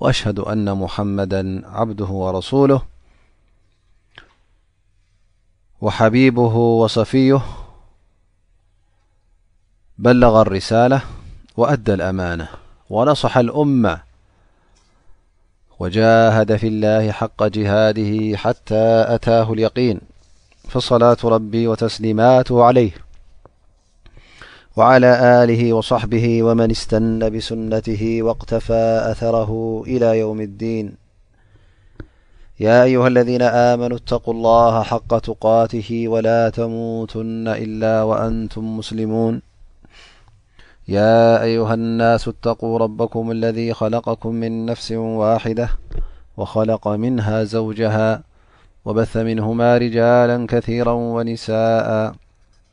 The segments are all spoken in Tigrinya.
وأشهد أن محمدا عبده ورسوله وحبيبه وصفيه بلغ الرسالة وأدى الأمانة ونصح الأمة وجاهد في الله حق جهاده حتى أتاه اليقين فالصلاة ربي وتسليماته عليه وعلى آله وصحبه ومن استن بسنته واقتفى أثره إلى يوم الدين يا أيها الذين آمنوا اتقوا الله حق تقاته ولا تموتن إلا وأنتم مسلمون يا أيها الناس اتقوا ربكم الذي خلقكم من نفس واحدة وخلق منها زوجها وبث منهما رجالا كثيرا ونساءا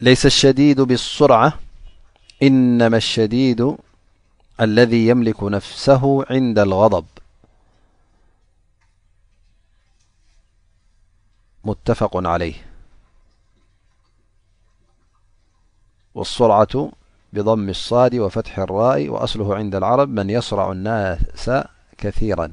ليس الشديد بالسرعة إنما الشديد الذي يملك نفسه عند الغضبمتفق عليه والصرعة بضم الصاد وفتح الرا وأصله عند العرب من يصرع الناس كثيرا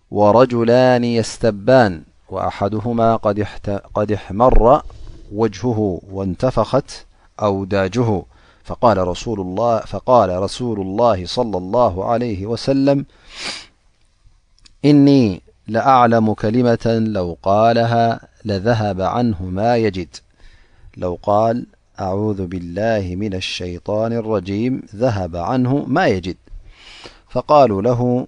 ورجلان يستبان وأحدهما قد احمر وجهه وانتفخت أو داجه فقال رسول الله صلى الله عليه وسلم إني لأعلم كلمة لقالها للو قال أعوذ بالله من الشيطان الرجيم ذهب عنه ما يجد فقالوا له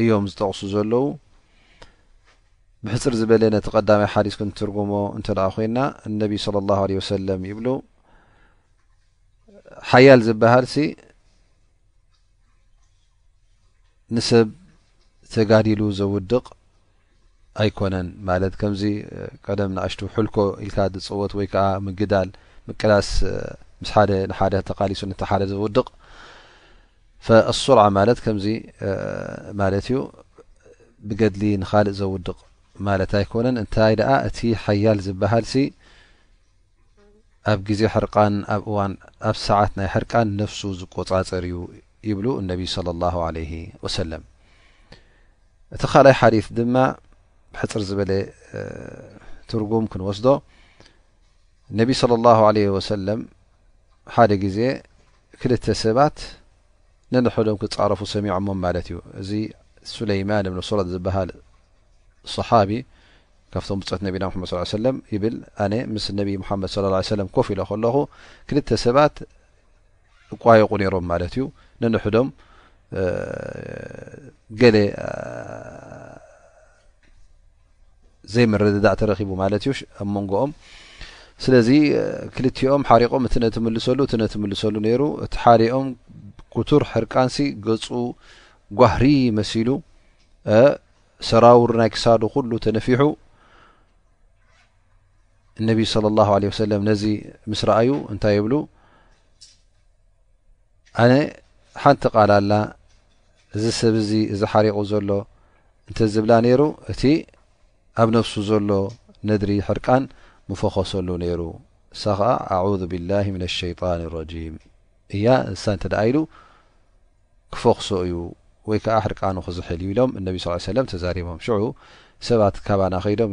እዮም ዝጠቕሱ ዘለዉ። ብሕጽር ዝበለ ነቲ ቀዳማይ ሓዲስ ክንትርጉሞ እንተ ኮይና እነቢ صለ ላሁ ለ ወሰለም ይብሉ ሓያል ዝበሃልሲ ንሰብ ተጋዲሉ ዘውድቕ ኣይኮነን ማለት ከምዚ ቀደም ንኣሽቱ ሕልኮ ኢልካ ዝጸወት ወይ ከኣ ምግዳል ምቅላስ ምስ ሓደ ንሓደ ተቃሊሱ ነቲ ሓደ ዘውድቕ ፈኣሱርዓ ማለት ከምዚ ማለት እዩ ብገድሊ ንኻልእ ዘውድቕ ማለት ኣይኮነን እንታይ ደኣ እቲ ሓያል ዝበሃልሲ ኣብ ግዜ ሕርቃን ኣብ እዋን ኣብ ሰዓት ናይ ሕርቃን ነፍሱ ዝቆጻጸር እዩ ይብሉ እነቢይ صለ ላሁ ለይሂ ወሰለም እቲ ካልኣይ ሓዲት ድማ ብሕፅር ዝበለ ትርጉም ክንወስዶ ነቢ ስለ ላሁ ዓለህ ወሰለም ሓደ ግዜ ክልተ ሰባት ነንሕዶም ክፃረፉ ሰሚዖሞም ማለት እዩ እዚ ሱለይማን እብን ሱረት ዝበሃል ሰሓቢ ካብቶም ብፀት ነቢና መድ ስ ሰለም ይብል ኣነ ምስ ነቢ ሙሓመድ ስ ሰለም ኮፍ ኢሎ ከለኹ ክልተ ሰባት እቋየቁ ነይሮም ማለት እዩ ንንሕዶም ገለ ዘይምርድዳእ ተረኪቡ ማለት እዩ ኣብ መንጎኦም ስለዚ ክልቲኦም ሓሪቆም እቲ ነቲ ምልሰሉ እቲ ነቲ ምልሰሉ ነይሩ እቲ ሓደኦም ኩቱር ሕርቃንሲ ገፁ ጓህሪ መሲሉ ሰራውር ናይ ክሳዱ ኩሉ ተነፊሑ እነቢ صለ ላه ለ ወሰለም ነዚ ምስ ረኣዩ እንታይ ይብሉ ኣነ ሓንቲ ቃል ኣላ እዚ ሰብ እዚ እዚ ሓሪቑ ዘሎ እንተ ዝብላ ነይሩ እቲ ኣብ ነፍሱ ዘሎ ነድሪ ሕርቃን ምፈኸሰሉ ነይሩ እሳ ከዓ ኣذ ብላ ምና ሸይጣን ረጂም እያ እሳ እንተ ደኣ ኢሉ ክፈኽሶ እዩ ወይ ከዓ ሕርቃኑ ክዝሕል እዩ ኢሎም እነቢ ስ ሰለም ተዛሪቦም ሽዑ ሰባት ካባና ከይዶም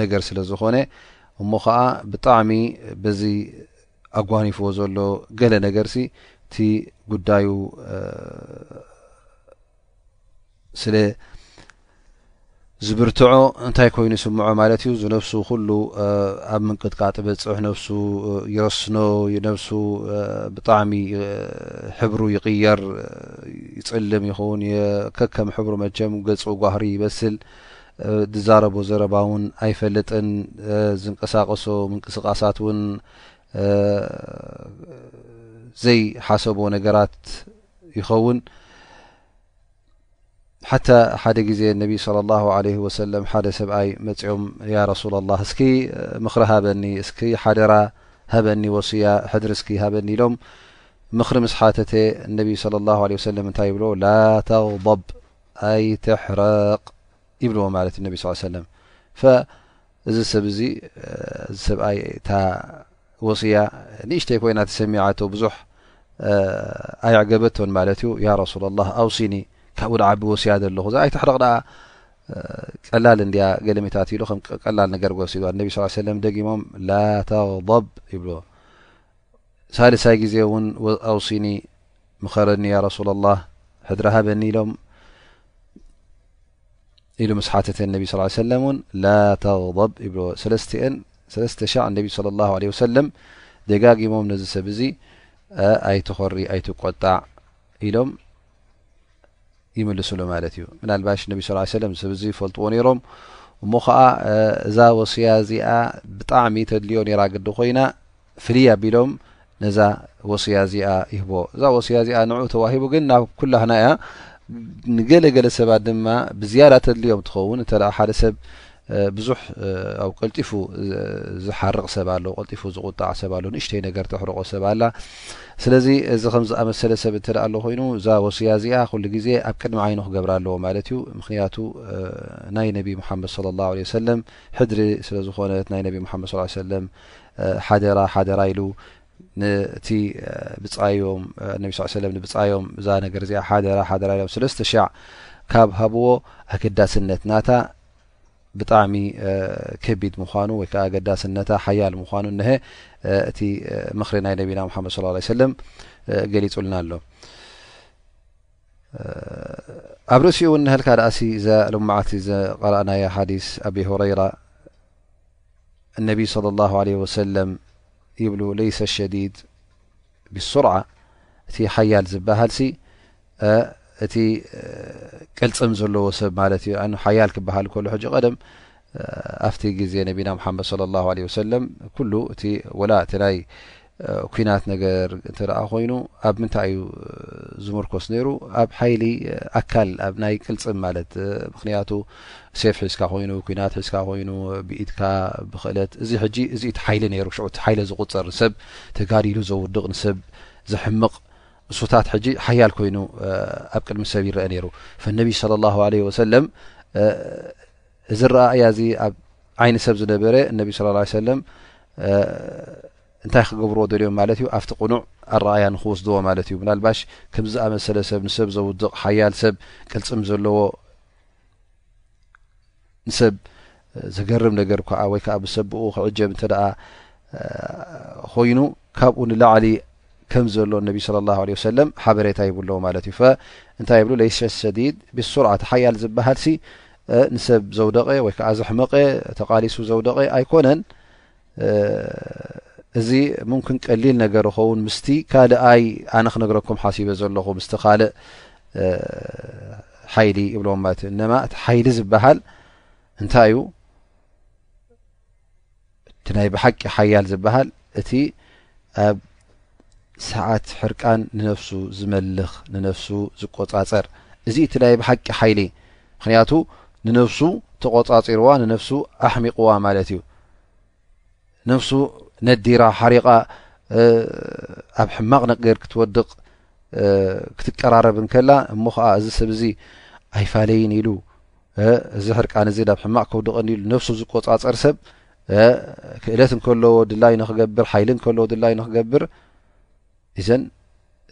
ነገር ስለ ዝኾነ እሞ ኸዓ ብጣዕሚ በዚ ኣጓኒፍዎ ዘሎ ገለ ነገርሲ እቲ ጉዳዩ ስለ ዝብርትዖ እንታይ ኮይኑ ይስምዖ ማለት እዩ ዝነብሱ ኩሉ ኣብ ምንቅጥቃጥ በፅሕ ነብሱ ይረስኖ ነብሱ ብጣዕሚ ሕብሩ ይቅየር ይፅልም ይኸውን ከከም ሕብሩ መቸም ገፁ ጓህሪ ይበስል ዝዛረቦ ዘረባ ውን ኣይፈልጥን ዝንቀሳቀሶ ምንቅስቃሳት ውን ዘይ ሓሰቦ ነገራት ይኸውን ሓታ ሓደ ግዜ ነቢ صለ ላه ለ ወሰለም ሓደ ሰብኣይ መፅኦም ያ ረሱላ ላ እስኪ ምክሪ ሃበኒ እስኪ ሓደራ ሃበኒ ወስያ ሕድሪ እስኪ ሃበኒ ኢሎም ምክሪ ምስ ሓተተ ነቢ ለ ላ ለ ወሰለም እንታይ ይብሎ ላ ተቕበብ ኣይትሕረቕ ይብልዎ ማለት ነቢ ስ ሰለም እዚ ሰብ እዚ እዚ ሰብኣይ እታ ወስያ ንእሽተይ ኮይና ተሰሚዓቶ ብዙሕ ኣይዕገበቶን ማለት እዩ ያ ረሱላ ላ ኣውሲኒ ካብኡ ድዓቢ ወስያ ዘለኹ እዛ ኣይትሕረቕ ድኣ ቀላል እንድያ ገለሚታት ኢሉ ከም ቀላል ነገር ወሲዱ ነቢ ስ ሰለም ደጊሞም ላተቕብ ይብልዎ ሳልሳይ ግዜ እውን ኣውሲኒ ምኸረኒ ያ ረሱላ ላህ ሕድራ ሃበኒ ኢሎም ኢሉ ምስ ሓተተን ነቢ ስ ሰለም እውን ላ ተቕበብ ይብሎ ሰለስተአን ሰለስተ ሻዕ ነቢ ስለ ላ ለ ወሰለም ደጋጊሞም ነዚ ሰብ እዚ ኣይትኾሪ ኣይትቆጣዕ ኢሎም ይምልስሉ ማለት እዩ ምናልባሽ ነቢ ስ ሰለም ስብዚ ይፈልጥዎ ነይሮም እሞ ኸዓ እዛ ወስያ እዚኣ ብጣዕሚ ተድልዮ ነይራ ግዲ ኮይና ፍልይ ኣቢሎም ነዛ ወስያ እዚኣ ይህቦ እዛ ወስያ እዚኣ ንዑ ተዋሂቡ ግን ናብ ኩላህና እያ ንገለ ገለ ሰባት ድማ ብዝያዳ ተድልዮም ትኸውን እተ ሓደ ሰብ ብዙሕ ኣብ ቀልጢፉ ዝሓርቕ ሰብ ኣሎ፣ ቀልጢፉ ዝቑጣዕ ሰብ ኣሎ፣ ንእሽተይ ነገር ተሕርቖ ሰብ ኣላ። ስለዚ እዚ ከም ዝኣመሰለ ሰብ እንተ ኣሎ ኮይኑ እዛ ወስያ እዚኣ ኩሉ ግዜ ኣብ ቅድሚ ዓይኑ ክገብራ ኣለዎ ማለት እዩ። ምክንያቱ ናይ ነቢ ሙሓመድ ሰለ ላሁ ለ ሰለም ሕድሪ ስለ ዝኾነት ናይ ነቢ ሙሓመድ ስ ሰለም ሓደራ ሓደራ ኢሉ ንቲ ብፃዮም ነቢ ስ ሰለም ንብፃዮም እዛ ነገር እዚኣ ሓደራ ሓደራ ኢሎም ስለስተ ሻዕ ካብ ሃብዎ ኣገዳስነት ናታ ብጣዕሚ ከቢድ ምዃኑ ወይ ከዓ ኣገዳስነታ ሓያል ምዃኑ እነሀ እቲ ምኽሪ ናይ ነቢና ሙሓመድ ስለ ላ ሰለም ገሊፁልና ኣሎ ኣብ ርእሲኡ እውን ንሀልካ ደኣሲ እዛ ልማዓት ዘቀረእናያ ሓዲስ ኣብ ሁረይራ እነቢይ صለ ላሁ ለ ወሰለም ይብሉ ለይሰ ሸዲድ ብሱርዓ እቲ ሓያል ዝበሃልሲ እቲ ቅልጽም ዘለዎ ሰብ ማለት እዩ ኣኑ ሓያል ክበሃል ከሎ ሕጂ ቀደም ኣብቲ ግዜ ነቢና ሙሓመድ ለ ላሁ ለ ወሰለም ኩሉ እቲ ወላ እቲ ናይ ኩናት ነገር እንተ ኮይኑ ኣብ ምንታይ እዩ ዝምርኮስ ነይሩ ኣብ ሓይሊ ኣካል ኣብ ናይ ቅልፅም ማለት ምክንያቱ ሴፍ ሒዝካ ኮይኑ ኩናት ሒዝካ ኮይኑ ብኢድካ ብክእለት እዚ ሕጂ እዚ እቲ ሓይሊ ነይሩ ሽዑ እቲ ሓይለ ዝቁፀር ንሰብ ተጋዲሉ ዘውድቕ ንሰብ ዘሕምቕ እሱታት ሕጂ ሓያል ኮይኑ ኣብ ቅድሚ ሰብ ይረአ ነይሩ ፈነቢ ስለ ላሁ ለ ወሰለም እዚ ረኣእያ እዚ ኣብ ዓይኒ ሰብ ዝነበረ እነቢ ስለ ላ ሰለም እንታይ ክገብርዎ ደልዮም ማለት እዩ ኣብቲ ቅኑዕ ኣረኣያ ንክወስድዎ ማለት እዩ ምናልባሽ ከምዚ ዝኣመሰለ ሰብ ንሰብ ዘውድቕ ሓያል ሰብ ቅልፅም ዘለዎ ንሰብ ዘገርም ነገር ኳዓ ወይ ከዓ ብሰብኡ ክዕጀብ እንተ ኮይኑ ካብኡ ንላዕሊ ከም ዘሎ ነቢ ስለ ላ ለ ወሰለም ሓበሬታ ይብ ኣለዎ ማለት እዩ እንታይ የብሉ ለይሰ ሰዲድ ብሱርዓ ተሓያል ዝበሃልሲ ንሰብ ዘውደቀ ወይ ከዓ ዘሕመቀ ተቃሊሱ ዘውደቀ ኣይኮነን እዚ ሙምክን ቀሊል ነገር ይኸውን ምስቲ ካልእ ኣይ ኣነ ክነግረኩም ሓሲበ ዘለኹ ምስቲ ካልእ ሓይሊ ይብልዎ ማለት እዩ እነማ እቲ ሓይሊ ዝበሃል እንታይ እዩ እቲ ናይ ብሓቂ ሓያል ዝበሃል እቲ ኣብ ሰዓት ሕርቃን ንነፍሱ ዝመልኽ ንነፍሱ ዝቆጻጸር እዚ እቲ ናይ ብሓቂ ሓይሊ ምክንያቱ ንነፍሱ ተቆጻጺርዋ ንነፍሱ ኣሕሚቕዋ ማለት እዩ ነፍሱ ነዲራ ሓሪቓ ኣብ ሕማቕ ነገር ክትወድቕ ክትቀራረብ እንከላ እሞ ከዓ እዚ ሰብ እዚ ኣይፋለይን ኢሉ እዚ ሕርቃን እዚ ናብ ሕማቕ ከውድቐኒ ኢሉ ነፍሱ ዝቆፃፀር ሰብ ክእለት እንከለዎ ድላይ ንክገብር ሓይሊ እንከለዎ ድላይ ንክገብር እዘን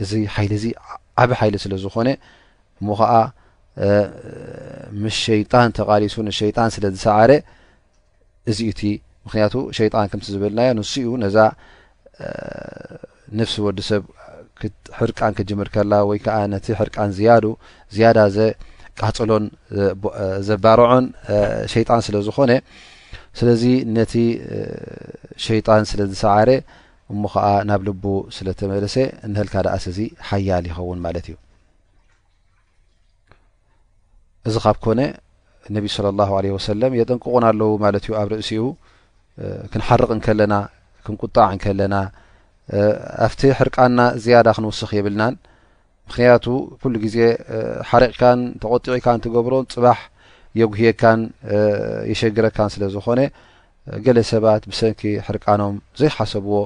እዚ ሓይሊ እዚ ዓብ ሓይሊ ስለ ዝኾነ እሞ ከዓ ምስ ሸይጣን ተቓሊሱ ንሸይጣን ስለ ዝሰዓረ እዚ እቲ ምክንያቱ ሸይጣን ከምቲ ዝበልናዮ ንስኡ ነዛ ነፍሲ ወዲ ሰብ ክትሕርቃን ክትጅምር ከላ ወይ ከኣ ነቲ ሕርቃን ዝያዱ ዝያዳ ዘቃጽሎን ዘባርዖን ሸይጣን ስለ ዝኾነ ስለዚ ነቲ ሸይጣን ስለ ዝሰዓረ እሞ ኸኣ ናብ ልቡ ስለ ተመለሰ እንሀልካ ደኣሰዚ ሓያል ይኸውን ማለት እዩ እዚ ካብ ኮነ ነቢ ስለ ላ ለ ወሰለም የጠንቅቑን ኣለዉ ማለት እዩ ኣብ ርእሲኡ ክንሓርቕ እንከለና ክንቁጣዕ እንከለና ኣብቲ ሕርቃና ዝያዳ ክንውስኽ የብልናን ምክንያቱ ኩሉ ግዜ ሓሪቕካን ተቆጢዒካን ትገብሮን ፅባሕ የጉህየካን የሸግረካን ስለ ዝኾነ ገለ ሰባት ብሰንኪ ሕርቃኖም ዘይሓሰብዎ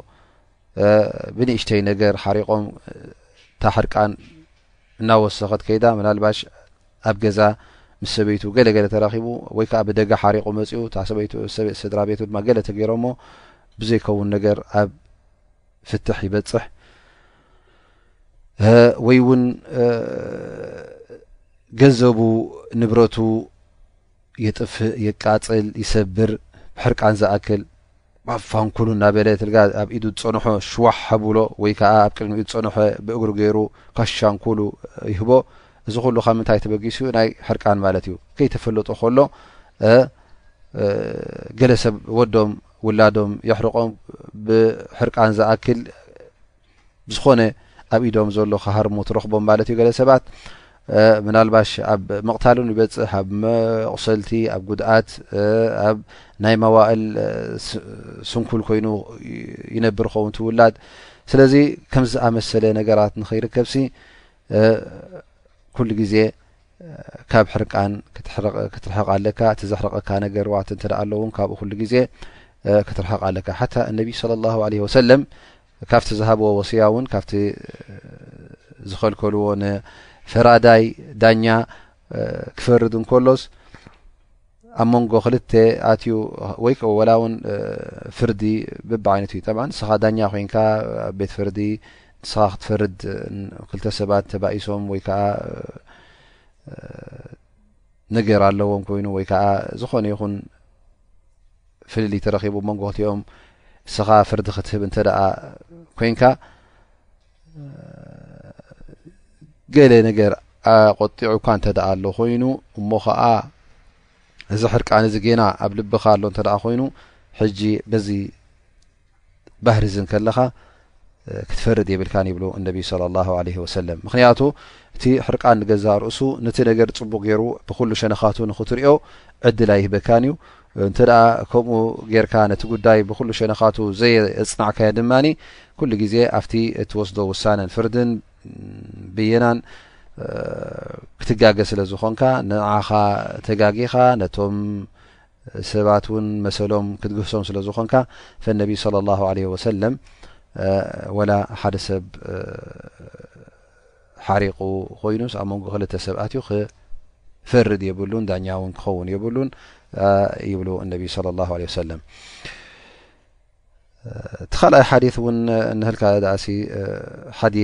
ብንእሽተይ ነገር ሓሪቆም እታ ሕርቃን እናወሰኸት ከይዳ ምናልባሽ ኣብ ገዛ ምስ ሰበይቱ ገለ ገለ ተራኺቡ ወይ ከዓ ብደጋ ሓሪቑ መፅኡ እታ ሰበይቱ ስድራ ቤቱ ድማ ገለ ተገይሮሞ ብዘይከውን ነገር ኣብ ፍትሕ ይበፅሕ ወይ እውን ገንዘቡ ንብረቱ የጥፍእ የቃጽል ይሰብር ብሕርቃን ዝኣክል ብ ፋንኩሉ እናበለ ትልጋ ኣብ ኢዱ ዝጸንሖ ሽዋሕ ኣብሎ ወይ ከኣ ኣብ ቅድሚኡ ዝጸንሖ ብእግሩ ገይሩ ካሻንኩሉ ይህቦ እዚ ኩሉ ካብ ምንታይ ተበጊሱ ናይ ሕርቃን ማለት እዩ ከይተፈለጦ ከሎ ገለ ሰብ ወዶም ውላዶም የሕርቆም ብሕርቃን ዝኣክል ብዝኾነ ኣብ ኢዶም ዘሎ ክሃርሙ ትረኽቦም ማለት እዩ ገለ ሰባት ምናልባሽ ኣብ መቕታሉን ይበፅሕ ኣብ መቑሰልቲ ኣብ ጉድኣት ኣብ ናይ መዋእል ስንኩል ኮይኑ ይነብር ኸውን ትውላድ ስለዚ ከምዝኣመሰለ ነገራት ንኸይርከብሲ ኩሉ ግዜ ካብ ሕርቃን ክትርሕቕ ኣለካ እቲ ዘሕርቐካ ነገርዋት እንተ ኣሎ ውን ካብኡ ኩሉ ግዜ ክትርሕቕ ኣለካ ሓታ እነቢ ስለ ላሁ ለ ወሰለም ካብቲ ዝሃብዎ ወስያ እውን ካብቲ ዝኸልከልዎ ንፈራዳይ ዳኛ ክፈርድ እንከሎስ ኣብ መንጎ ክልተ ኣትዩ ወይ ከ ወላ ውን ፍርዲ ብብዓይነቱ እዩ ጠብዓ ንስኻ ዳኛ ኮይንካ ኣብ ቤት ፍርዲ ንስኻ ክትፈርድ ክልተ ሰባት ተባኢሶም ወይ ከዓ ነገር ኣለዎም ኮይኑ ወይ ከዓ ዝኾነ ይኹን ፍልልይ ተረኪቡ መንጎ ክልቲኦም ንስኻ ፍርዲ ክትህብ እንተደኣ ኮይንካ ገለ ነገር ኣቆጢዑ እኳ እንተ ኣሎ ኮይኑ እሞ ከዓ እዚ ሕርቃን እዚ ጌና ኣብ ልብኻ ኣሎ እተ ኮይኑ ሕጂ በዚ ባህሪ እዚ ከለኻ ክትፈርድ የብልካን ይብሉ እነቢ ለ ላ ለ ወሰለም ምክንያቱ እቲ ሕርቃን ንገዛ ርእሱ ነቲ ነገር ፅቡቅ ገይሩ ብኩሉ ሸነካቱ ንክትሪኦ ዕድል ኣይህበካን እዩ እንተ ከምኡ ጌርካ ነቲ ጉዳይ ብኹሉ ሸነኻቱ ዘየጽናዕካዮ ድማ ኩሉ ግዜ ኣብቲ እትወስዶ ውሳነን ፍርድን ብየናን ክትጋገ ስለ ዝኾንካ ንዓኻ ተጋጊኻ ነቶም ሰባት ውን መሰሎም ክትግህሶም ስለ ዝኾንካ ፈነቢ صለ ላه ለ ወሰለም ወላ ሓደ ሰብ ሓሪቁ ኮይኑስ ኣብ መንጎ ክልተ ሰባት እዩ ክፈርድ የብሉን ዳኛ ውን ክኸውን የብሉን ይብሉ እነቢ ለ ላ ለ ሰለም እቲ ካልኣይ ሓዲት እውን ንህልካ ዳእሲ ሓዲ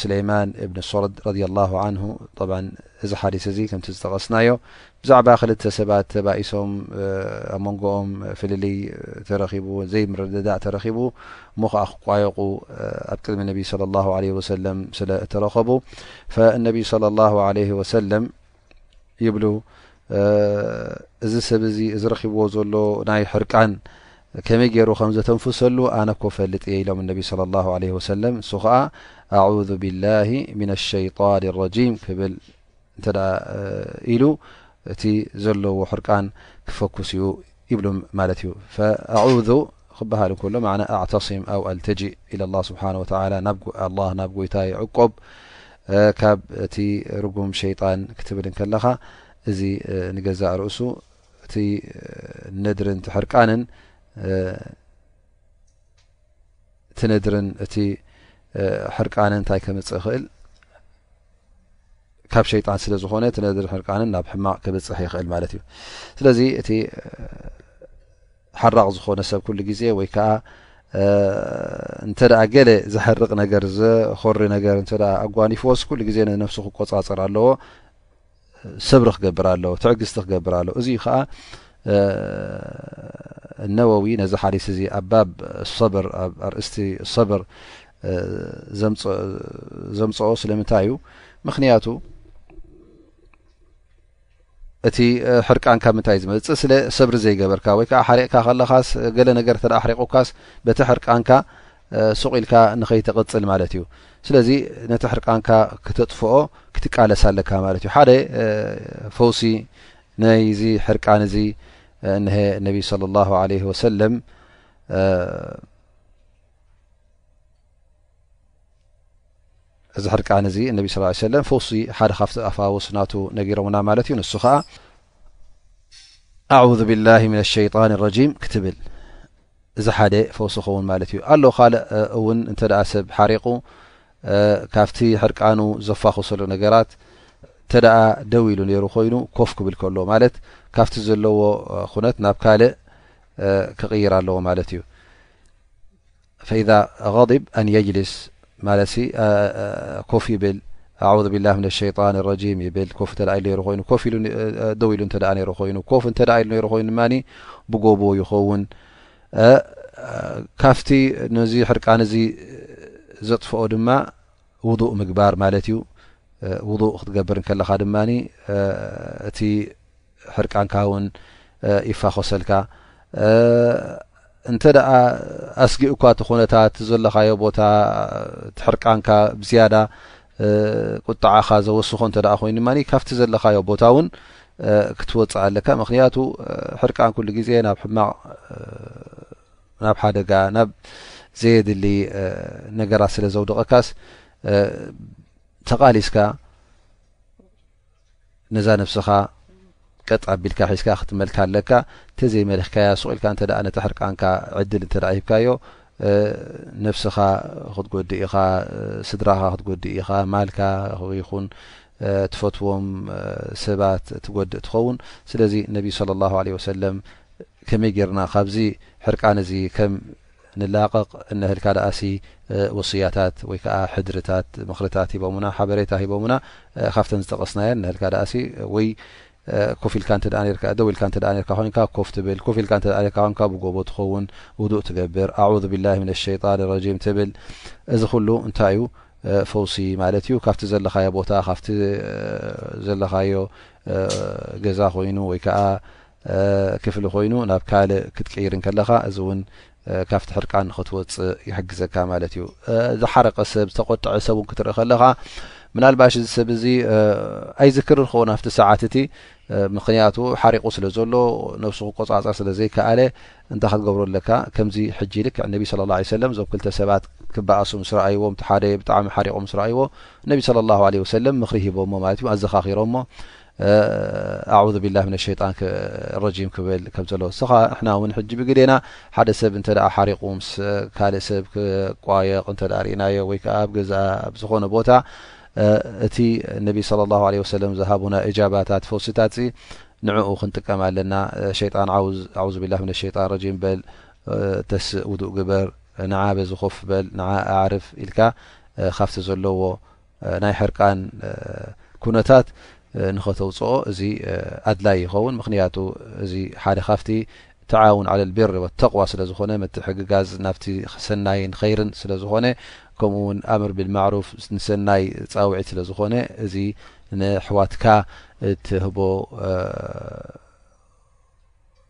ስለይማን እብኒ ሶርድ ረድ ላ ን እዚ ሓዲ እዚ ከምቲ ዝጠቀስናዮ ብዛዕባ ክልተ ሰባት ተባኢሶም ኣብ መንጎኦም ፍልልይ ተረኺቡ ዘይምርድዳእ ተረኺቡ እሞ ከኣ ክቋየቁ ኣብ ቅድሚ ነቢ صለ ላሁ ዓለይሂ ወሰለም ስለ እተረኸቡ ፈእነቢ صለ ላሁ ዓለይሂ ወሰለም ይብሉ እዚ ሰብ እዚ እዚ ረኺብዎ ዘሎ ናይ ሕርቃን ከመይ ገይሩ ከም ዘተንፍሰሉ ኣነ እኮ ፈልጥ እየ ኢሎም እነቢ صለ ላሁ ዓለይሂ ወሰለም ንሱ ከኣ ኣዑዙ ቢላሂ ምና ሸይጣን ረጂም ክብል እንተ ኢሉ እቲ ዘለዎ ሕርቃን ክፈኩስ እዩ ይብሉ ማለት እዩ ፈኣዑዙ ክበሃል እንከሎ ማዕና ኣዕተስም ኣው ኣልተጅእ ኢለ ላ ስብሓን ወተላ ናብ ኣላ ናብ ጎይታ ይዕቆብ ካብ እቲ ርጉም ሸይጣን ክትብል እንከለኻ እዚ ንገዛእ ርእሱ እቲ ነድርን ትሕርቃንን እቲ ነድርን እቲ ሕርቃንን እንታይ ከምፅእ ይኽእል ካብ ሸይጣን ስለ ዝኾነ እቲ ነድሪ ሕርቃንን ናብ ሕማቕ ክብጽሕ ይኽእል ማለት እዩ ስለዚ እቲ ሓራቕ ዝኾነ ሰብ ኩሉ ግዜ ወይ ከዓ እንተ ገለ ዘሕርቕ ነገር ዘኾሪ ነገር እተ ኣጓኒፍዎስ ኩሉ ግዜ ንነፍሱ ክቆፃፀር ኣለዎ ሰብሪ ክገብር ኣለዎ ትዕግስቲ ክገብር ኣለዎ እዚ እዩ ከዓ ነወዊ ነዚ ሓዲስ እዚ ኣብ ባብ ሰብር ኣብ ኣርእስቲ ሰብር ዘምፅኦ ስለምንታይ እዩ ምክንያቱ እቲ ሕርቃን ካብ ምንታይ ዝመፅእ ስለ ሰብሪ ዘይገበርካ ወይ ከዓ ሓሪቕካ ከለካስ ገለ ነገር ተ ኣሕሪቑካስ በቲ ሕርቃንካ ሱቕ ኢልካ ንኸይትቕጽል ማለት እዩ። ስለዚ ነቲ ሕርቃንካ ክተጥፍኦ ክትቃለስ ኣለካ ማለት እዩ። ሓደ ፈውሲ ናይዚ ሕርቃን እዚ እነሀ ነቢ ስለ ላሁ ዓለይህ ወሰለም እዚ ሕርቃን እዚ እነቢ ስ ሰለም ፈውሲ ሓደ ካብቲ ኣፋውስ ናቱ ነጊሮምና ማለት እዩ ንሱ ከዓ ኣዑዙ ብላህ ምን ሸይጣን ረጂም ክትብል እዚ ሓደ ፈውሲ ይኸውን ማለት እዩ። ኣሎ ካልእ እውን እንተ ሰብ ሓሪቑ ካብቲ ሕርቃኑ ዘፋኹሰሉ ነገራት እንተ ደው ኢሉ ነይሩ ኮይኑ ኮፍ ክብል ከሎ ማለት ካብቲ ዘለዎ ኩነት ናብ ካልእ ክቕይር ኣለዎ ማለት እዩ። ፈኢዛ غضብ ኣን የጅልስ ማለትሲ ኮፍ ይብል ኣዑዙ ቢላህ ምነ ሸይጣን ረጂም ይብል ኮፍ እንተ ኢሉ ነይሩ ኮይኑ ኮፍ ኢሉ ደው ኢሉ እንተ ነይሩ ኮይኑ ኮፍ እንተ ኢሉ ነይሩ ኮይኑ ድማ ብጎቦ ይኸውን ካፍቲ ነዚ ሕርቃን እዚ ዘጥፍኦ ድማ ውዱእ ምግባር ማለት እዩ ውዱእ ክትገብር ከለኻ ድማ እቲ ሕርቃንካ ውን ይፋኾሰልካ እንተ ኣስጊእ እኳ እቲ ኩነታት ዘለኻዮ ቦታ ትሕርቃንካ ብዝያዳ ቁጣዓኻ ዘወስኾ እተ ኮይኑ ድማ ካብቲ ዘለኻዮ ቦታ እውን ክትወፅእ ኣለካ ምክንያቱ ሕርቃን ኩሉ ግዜ ናብ ሕማቕ ናብ ሓደጋ ናብ ዘየድሊ ነገራት ስለ ዘውድቐካስ ተቓሊስካ ነዛ ነብስኻ ቀጥ ኣቢልካ ሒዝካ ክትመልካ ኣለካ ተዘይ መሪኽካያ ሱቕ ኢልካ እንተ ነታ ሕርቃንካ ዕድል እንተ ሂብካዮ ነብስኻ ክትጎድእ ኢኻ ስድራኻ ክትጎድእ ኢኻ ማልካ ይኹን ትፈትዎም ሰባት ትጎድእ ትኸውን ስለዚ ነቢ ስለ ላሁ ለ ወሰለም ከመይ ጌርና ካብዚ ሕርቃን እዚ ከም ንላቐቕ እነህልካ ደኣሲ ወስያታት ወይ ከኣ ሕድርታት ምኽርታት ሂቦሙና ሓበሬታ ሂቦሙና ካብተን ዝጠቐስናየን እነህልካ ደኣሲ ወይ ኮፍ ኢልካ እንተ ነርካ ደው ኢልካ እንተ ነርካ ኮንካ ኮፍ ትብል ኮፍ ኢልካ እንተ ነርካ ኮንካ ብጎቦ ትኸውን ውዱእ ትገብር ኣዑዙ ቢላሂ ሚነ ሸይጣን ረጂም ትብል እዚ ኩሉ እንታይ እዩ ፈውሲ ማለት እዩ ካብቲ ዘለኻዮ ቦታ ካብቲ ዘለኻዮ ገዛ ኮይኑ ወይ ከዓ ክፍሊ ኮይኑ ናብ ካልእ ክትቅይር እንከለኻ እዚ ውን ካብቲ ሕርቃን ንክትወፅእ ይሕግዘካ ማለት እዩ። ዝሓረቀ ሰብ ዝተቆጠዐ ሰብ ውን ክትርኢ ከለኻ ምናልባሽ እዚ ሰብ እዚ ኣይዝክር ዝኸውን ኣብቲ ሰዓት እቲ ምክንያቱ ሓሪቁ ስለ ዘሎ ነብሱ ክቆፃፀር ስለ ዘይከኣለ እንታይ ክትገብሮ ኣለካ ከምዚ ሕጂ ልክዕ ነቢ ስለ ላ ሰለም እዞም ክልተ ሰባት ክበኣሱ ምስ ረኣይዎ እቲ ሓደ ብጣዕሚ ሓሪቁ ምስ ረኣይዎ ነቢ ስለ ላሁ ለ ወሰለም ምክሪ ሂቦሞ ማለት እዩ ኣዘኻኺሮሞ ኣዑዙ ቢላህ ምነ ሸይጣን ረጂም ክብል ከም ዘሎ እስኻ ንሕና እውን ሕጂ ብግዴና ሓደ ሰብ እንተ ሓሪቑ ምስ ካልእ ሰብ ክቋየቕ እንተ ርእናዮ ወይ ከዓ ኣብ ገዛ ኣብ ዝኾነ ቦታ እቲ ነቢ ስለ ላሁ ለ ወሰለም ዝሃቡና እጃባታት ፈውሲታት ሲ ንዕኡ ክንጥቀም ኣለና ሸይጣን ኣዑዙ ቢላ ምነ ሸይጣን ረጂም በል ተስእ ውዱእ ግበር ንዓ በዚ ኮፍ በል ንዓ ኣዕርፍ ኢልካ ካብቲ ዘለዎ ናይ ሕርቃን ኩነታት ንኸተውፅኦ እዚ ኣድላይ ይኸውን። ምክንያቱ እዚ ሓደ ካብቲ ተዓውን ዓለል ቢሪ ወተቕዋ ስለ ዝኾነ ምትሕግጋዝ ናብቲ ሰናይን ኸይርን ስለ ዝኾነ ከምኡ ውን ኣምር ቢልማዕሩፍ ንሰናይ ፃውዒት ስለ ዝኾነ እዚ ንኣሕዋትካ እትህቦ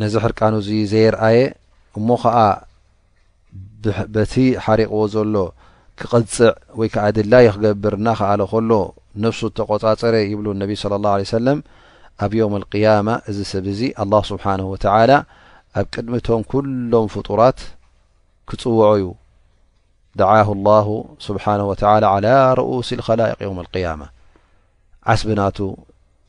ነዚ ሕርቃኑ እዚ ዘየርኣየ እሞ ኸኣ በቲ ሓሪቕዎ ዘሎ ክቐጽዕ ወይ ከኣ ድላዩ ክገብር እናኸኣለ ከሎ ነፍሱ እተቖጻጸረ ይብሉ እነቢ ስለ ላሁ ዓለይሂ ሰለም ኣብ ዮውም ኣልቅያማ እዚ ሰብ እዚ ኣላህ ስብሓነሁ ወተዓላ ኣብ ቅድሚ እቶም ኩሎም ፍጡራት ክጽውዖ እዩ ደዓሁ ላሁ ስብሓነሁ ወተዓላ ዓላ ርኡሲ ልኸላይቅ ዮውም ኣልቅያማ ዓስቢ ናቱ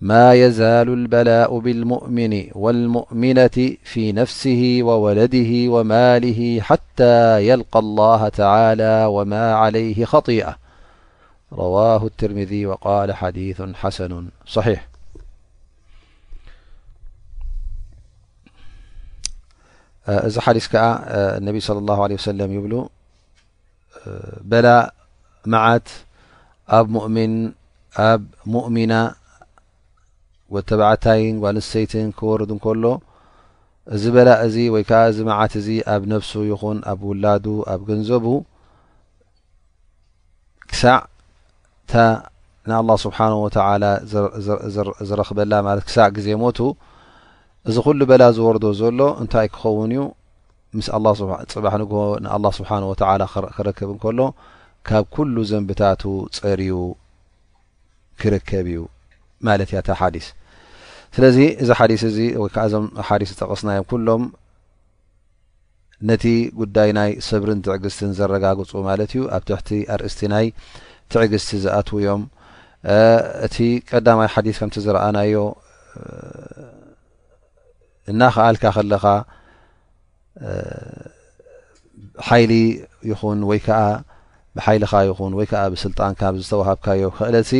ما يزال البلاء بالمؤمن والمؤمنة في نفسه وولده وماله حتى يلقى الله تعالى وما عليه خطيئة روه الترذ وقل ዲيث ሓሰن صح እዚ ሓዲስ صى الله عليه ይብ በላ መዓት ኣብ ሙእሚን ኣብ ሙእሚና ወድ ተባዕታይን ጓል ኣንስተይትን ክወርድ እንከሎ እዚ በላ እዚ ወይ ከዓ እዚ መዓት እዚ ኣብ ነፍሱ ይኹን ኣብ ውላዱ ኣብ ገንዘቡ ክሳዕ እታ ንኣላህ ስብሓን ወተዓላ ዝረኽበላ ማለት ክሳዕ ግዜ ሞቱ እዚ ኩሉ በላ ዝወርዶ ዘሎ እንታይ ክኸውን እዩ ምስ ኣላ ጽባሕ ንግሆ ንኣላ ስብሓን ወተዓላ ክረክብ እንከሎ ካብ ኩሉ ዘንብታቱ ጸርዩ ክርከብ እዩ ማለት እያ እታ ሓዲስ ስለዚ እዚ ሓዲስ እዚ ወይ ከዓ እዞም ሓዲስ ዝጠቐስናዮም ኩሎም ነቲ ጉዳይ ናይ ሰብርን ትዕግስትን ዘረጋግፁ ማለት እዩ ኣብ ትሕቲ ኣርእስቲ ናይ ትዕግስቲ ዝኣትው እዮም እቲ ቀዳማይ ሓዲስ ከምቲ ዝረኣናዮ እናኸኣልካ ከለኻ ሓይሊ ይኹን ወይ ከዓ ብሓይልኻ ይኹን ወይ ከዓ ብስልጣንካ ብዝተዋሃብካዮ ክእለት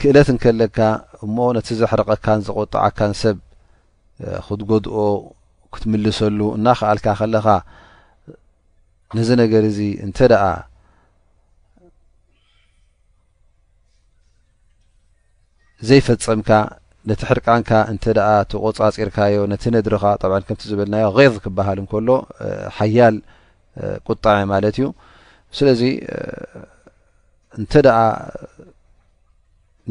ክእለት እንከለካ እሞ ነቲ ዘሕርቐካን ዘቆጣዓካን ሰብ ክትጎድኦ ክትምልሰሉ እናኸኣልካ ከለኻ ነዚ ነገር እዚ እንተ ደኣ ዘይፈጸምካ ነቲ ሕርቃንካ እንተ ተቖጻጺርካዮ ነቲ ነድርኻ ጣብዓ ከምቲ ዝበልናዮ ጌዝ ክበሃል እንከሎ ሓያል ቁጣዐ ማለት እዩ ስለዚ እንተ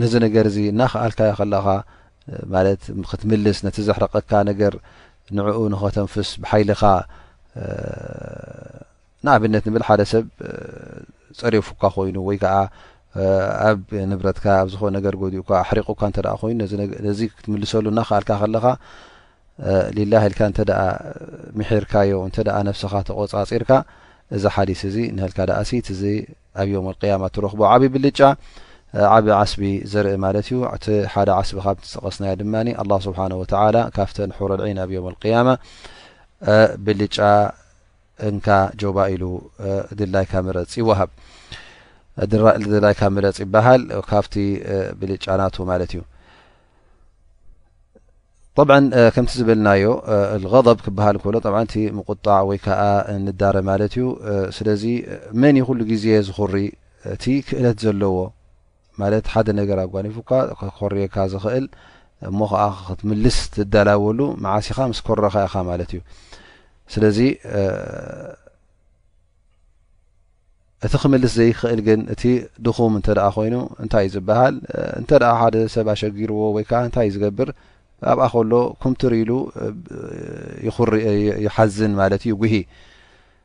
ነዚ ነገር እዚ እናክኣልካዮ ከለኻ ማለት ክትምልስ ነቲ ዘሕረቀካ ነገር ንዕኡ ንኸተንፍስ ብሓይልኻ ንኣብነት ንብል ሓደ ሰብ ጸሪፉካ ኮይኑ ወይ ከዓ ኣብ ንብረትካ ኣብ ዝኾነ ነገር ጎዲኡካ ኣሕሪቑካ እንተ ኮይኑ ነዚ ክትምልሰሉ እናክኣልካ ከለኻ ሊላህ ኢልካ እንተ ምሒርካዮ እንተ ነብስኻ ተቆፃፂርካ እዚ ሓዲስ እዚ ንህልካ ደኣሲ እዚ ኣብ ዮም ቅያማ ትረኽቦ ዓብዪ ብልጫ ዓብ ዓስቢ ዘርኢ ማለት እዩ እቲ ሓደ ዓስቢ ካብ ትጠቀስናዮ ድማ ኣላ ስብሓን ወተላ ካብተን ሑረልዒን ኣብ ዮም ቅያማ ብልጫ እንካ ጆባ ኢሉ ድላይካ ምረጽ ይወሃብ ድላይካ ምረጽ ይበሃል ካብቲ ብልጫናቱ ማለት እዩ طብዓ ከምቲ ዝበልናዮ غضብ ክበሃል ከሎ ብ እቲ ምቁጣዕ ወይ ከዓ ንዳረ ማለት እዩ ስለዚ መን ዩ ኩሉ ግዜ ዝኹሪ እቲ ክእለት ዘለዎ ማለት ሓደ ነገር ኣጓኒፉካ ከኾርየካ ዝኽእል እሞ ኸኣ ክትምልስ ትዳላወሉ መዓስ ኢኻ ምስ ኮረኻ ኢኻ ማለት እዩ ስለዚ እቲ ክምልስ ዘይክእል ግን እቲ ድኹም እንተ ኮይኑ እንታይ እዩ ዝበሃል እንተ ሓደ ሰብ ኣሸጊርዎ ወይ ከዓ እንታይ እዩ ዝገብር ኣብኣ ከሎ ኩምትር ኢሉ ይሓዝን ማለት እዩ ጉሂ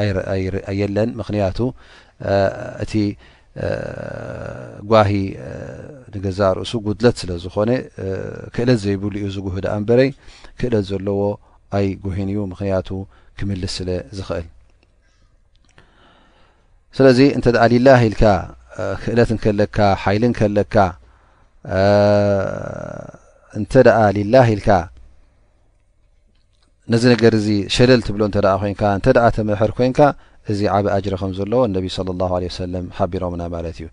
ኣይርኣየለን ምክንያቱ እቲ ጓሂ ንገዛእ ርእሱ ጉድለት ስለ ዝኾነ ክእለት ዘይብሉ እዩ ዝጉህ ደኣ እንበረይ ክእለት ዘለዎ ኣይጉሂን እዩ ምክንያቱ ክምልስ ስለ ዝኽእል ስለዚ እንተ ደኣ ሊላህ ኢልካ ክእለት እንከለካ ሓይሊ እንከለካ እንተ ደኣ ሊላህ ኢልካ ነዚ ነገር እዚ ሸለል ትብሎ እተ ኮንካ እተ ተምህር ኮንካ እዚ ዓበ ኣጅሪ ከም ዘለዎ ነቢ ለ ላ ለ ሰለም ሓቢሮምና ማለት እዩ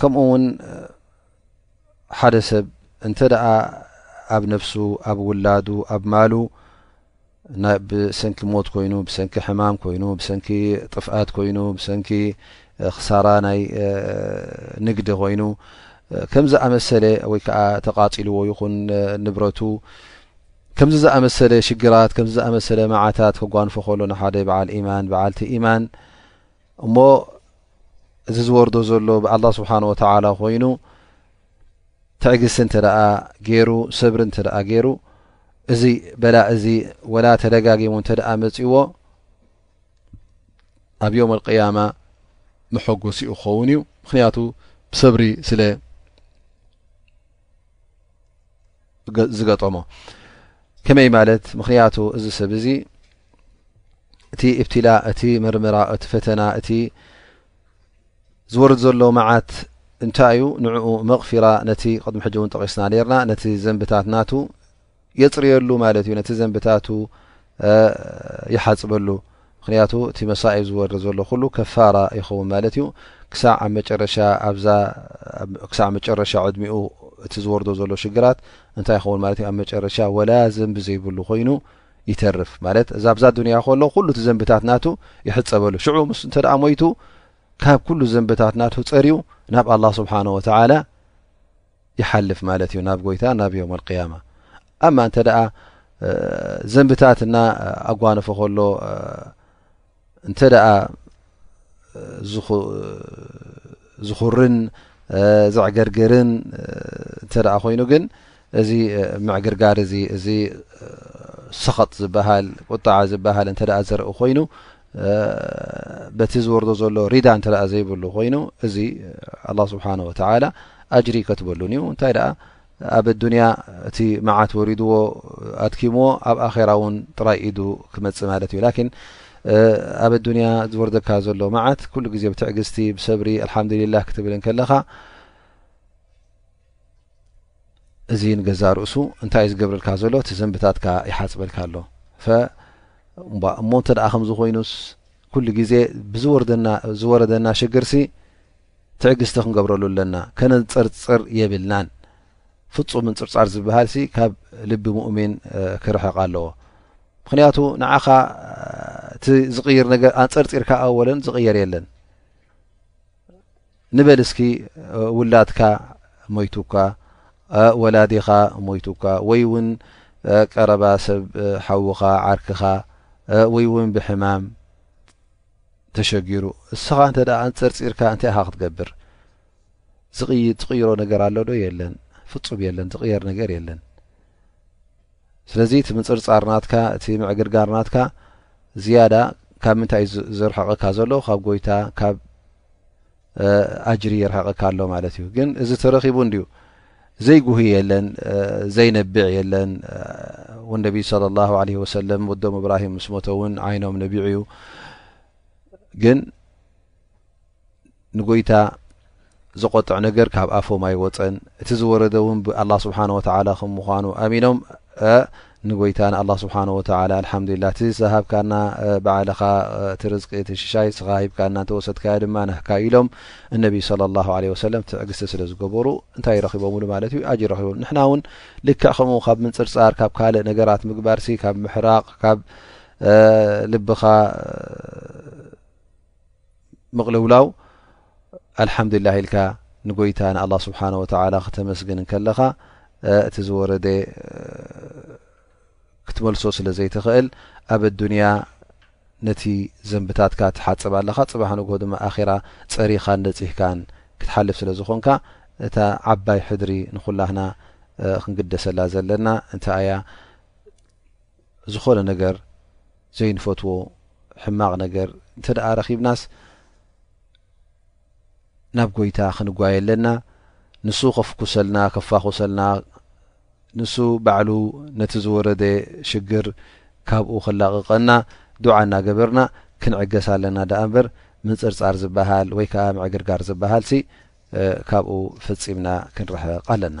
ከምኡ ውን ሓደ ሰብ እንተ ደኣ ኣብ ነፍሱ ኣብ ውላዱ ኣብ ማሉ ብሰንኪ ሞት ኮይኑ ብሰንኪ ሕማም ኮይኑ ብሰንኪ ጥፍኣት ኮይኑ ብሰንኪ ክሳራ ናይ ንግዲ ኮይኑ ከምዚ ኣመሰለ ወይ ከዓ ተቃፂልዎ ይኹን ንብረቱ ከምዚ ዝኣመሰለ ሽግራት ከምዚ ዝኣመሰለ መዓታት ከጓንፎ ከሎ ንሓደ በዓል ኢማን በዓልቲ ኢማን እሞ እዚ ዝወርዶ ዘሎ ብኣላ ስብሓን ወተላ ኮይኑ ትዕግስቲ እንተ ደኣ ገይሩ ሰብሪ እንተ ደኣ ገይሩ እዚ በላ እዚ ወላ ተደጋጊሙ እንተ ደኣ መፂዎ ኣብ ዮም ኣልቅያማ መሐጎሲኡ ክኸውን እዩ ምክንያቱ ብሰብሪ ስለ ዝገጠሞ ከመይ ማለት ምክንያቱ እዚ ሰብ እዚ እቲ እብትላ እቲ ምርምራ እቲ ፈተና እቲ ዝወርድ ዘሎ መዓት እንታይ እዩ ንዕኡ መቕፊራ ነቲ ቅድሚ ሕጂ እውን ጠቂስና ነርና ነቲ ዘንብታት ናቱ የጽርየሉ ማለት እዩ ነቲ ዘንብታቱ ይሓጽበሉ ምክንያቱ እቲ መሳኢብ ዝወርድ ዘሎ ኩሉ ከፋራ ይኸውን ማለት እዩ ክሳዕ ኣብ መጨረሻ ኣብዛ ክሳዕ መጨረሻ ዕድሚኡ እቲ ዝወርዶ ዘሎ ሽግራት እንታይ ይኸውን ማለት እዩ ኣብ መጨረሻ ወላ ዘንቢ ዘይብሉ ኮይኑ ይተርፍ ማለት እዛ ኣብዛ ዱንያ ከሎ ኩሉ እቲ ዘንብታት ናቱ ይሕፀበሉ ሽዑ ምስ እንተ ደኣ ሞይቱ ካብ ኩሉ ዘንብታት ናቱ ፀርዩ ናብ ኣላ ስብሓን ወተዓላ ይሓልፍ ማለት እዩ ናብ ጎይታ ናብ ዮም ኣልቅያማ ኣማ እንተ ደኣ ዘንብታት እና ኣጓነፎ ከሎ እንተ ደኣ ዝኹርን ዘዕገርግርን እንተ ደኣ ኮይኑ ግን እዚ ምዕግርጋር እዚ እዚ ሰኸጥ ዝበሃል ቁጣዓ ዝበሃል እንተ ደኣ ዘርኢ ኮይኑ በቲ ዝወርዶ ዘሎ ሪዳ እንተ ዘይብሉ ኮይኑ እዚ ኣላ ስብሓን ወተላ ኣጅሪ ይከትበሉን እዩ እንታይ ደኣ ኣብ ኣዱንያ እቲ መዓት ወሪድዎ ኣድኪምዎ ኣብ ኣኼራ እውን ጥራይ ኢዱ ክመፅእ ማለት እዩ ላኪን ኣብ ኣዱንያ ዝወርደካ ዘሎ መዓት ኩሉ ግዜ ብትዕግስቲ ብሰብሪ ኣልሓምዱሊላህ ክትብል ከለኻ እዚ ንገዛእ ርእሱ እንታይ እዩ ዝገብረልካ ዘሎ እቲ ዘንብታትካ ይሓፅበልካ ኣሎ ፈእባ እሞ እንተ ደኣ ከምዚ ኮይኑስ ኩሉ ግዜ ብዝወርደና ዝወረደና ሽግርሲ ትዕግስቲ ክንገብረሉ ኣለና ከነንፅርፅር የብልናን ፍፁም ምንፅርፃር ዝበሃል ሲ ካብ ልቢ ሙእሚን ክርሕቕ ኣለዎ ምክንያቱ ንዓኻ እቲ ዝቕይር ነገር ኣንፀርፂርካ ኣወለን ዝቕየር የለን ንበል እስኪ ውላድካ ሞይቱካ ወላዲኻ ሞይቱካ ወይ ውን ቀረባ ሰብ ሓውኻ ዓርክኻ ወይ ውን ብሕማም ተሸጊሩ እስኻ እንተ ኣንፀርፂርካ እንታይ ኢኻ ክትገብር ዝቕይድ ትቕይሮ ነገር ኣሎ ዶ የለን ፍፁም የለን ዝቕየር ነገር የለን ስለዚ እቲ ምፅርፃር ናትካ እቲ ምዕግርጋር ናትካ ዝያዳ ካብ ምንታይ ዘርሕቐካ ዘሎ ካብ ጎይታ ካብ ኣጅሪ ይርሃቐካ ኣሎ ማለት እዩ ግን እዚ ተረኺቡ እንድዩ ዘይጉህ የለን ዘይነብዕ የለን ውን ነቢ صለ ላه ለ ወሰለም ወዶም እብራሂም ምስ ሞተ እውን ዓይኖም ነቢዑ እዩ ግን ንጎይታ ዘቆጥዕ ነገር ካብ ኣፎም ኣይወፀን እቲ ዝወረደ እውን ብኣላ ስብሓን ወተላ ከም ምኳኑ ኣሚኖም ንጎይታና ኣላህ ስብሓነሁ ወተዓላ ኣልሓምዱሊላህ እቲ ዝሃብካና ባዕልኻ እቲ ርዝቂ እቲ ሽሻይ ንስኻ ሂብካና እንተወሰድካዮ ድማ ናህካ ኢሎም እነቢ ሰለላሁ ዐለይሂ ወሰለም ትዕግስቲ ስለ ዝገበሩ እንታይ ረኺቦምሉ ማለት እዩ ኣጅር ረኺቦም ንሕና እውን ልክዕ ከምኡ ካብ ምንፅርፃር ካብ ካልእ ነገራት ምግባርሲ ካብ ምሕራቕ ካብ ልብኻ ምቕልውላው ኣልሓምዱሊላህ ኢልካ ንጎይታ ንኣላ ስብሓን ወተላ ክተመስግን እንከለኻ እቲ ዝወረደ ክትመልሶ ስለ ዘይትኽእል ኣብ ኣዱንያ ነቲ ዘንብታትካ ትሓፅብ ኣለኻ ፅባሕ ንግሆ ድማ ኣራ ፀሪኻን ነፅህካን ክትሓልፍ ስለ ዝኾንካ እታ ዓባይ ሕድሪ ንኩላህና ክንግደሰላ ዘለና እንታይ እያ ዝኾነ ነገር ዘይንፈትዎ ሕማቕ ነገር እንተ ደኣ ረኺብናስ ናብ ጎይታ ክንጓየ ኣለና ንሱ ከፍኩሰልና ከፋኹሰልና ንሱ ባዕሉ ነቲ ዝወረደ ሽግር ካብኡ ከላቕቐና ዱዓ እናገበርና ክንዕገስ ኣለና ደኣ እምበር ምንጽርጻር ዝበሃል ወይ ከዓ ምዕግርጋር ዝበሃልሲ ካብኡ ፈጺምና ክንርሕቕ ኣለና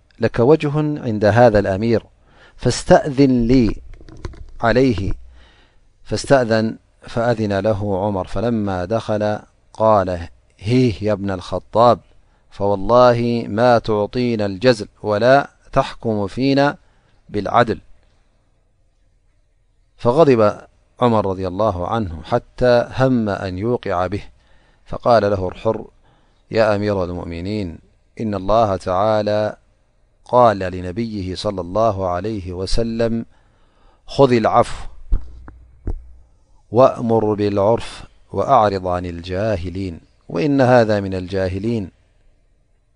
لك وجه عند هذا الأمير فأذن له عمر فلما دخل قال هيه يا ابن الخطاب فوالله ما تعطينا الجزل ولا تحكم فينا بالعدل عمررضي الله عنه حتى هم أن يوقع به فقال له ارحر يا أمير المؤمنين إن الله تعال قال لنبيه-صلى الله عليه وسلم خذ العفو وأمر بالعرف وأعرض عن الجاهلين وإن هذا من الجاهلين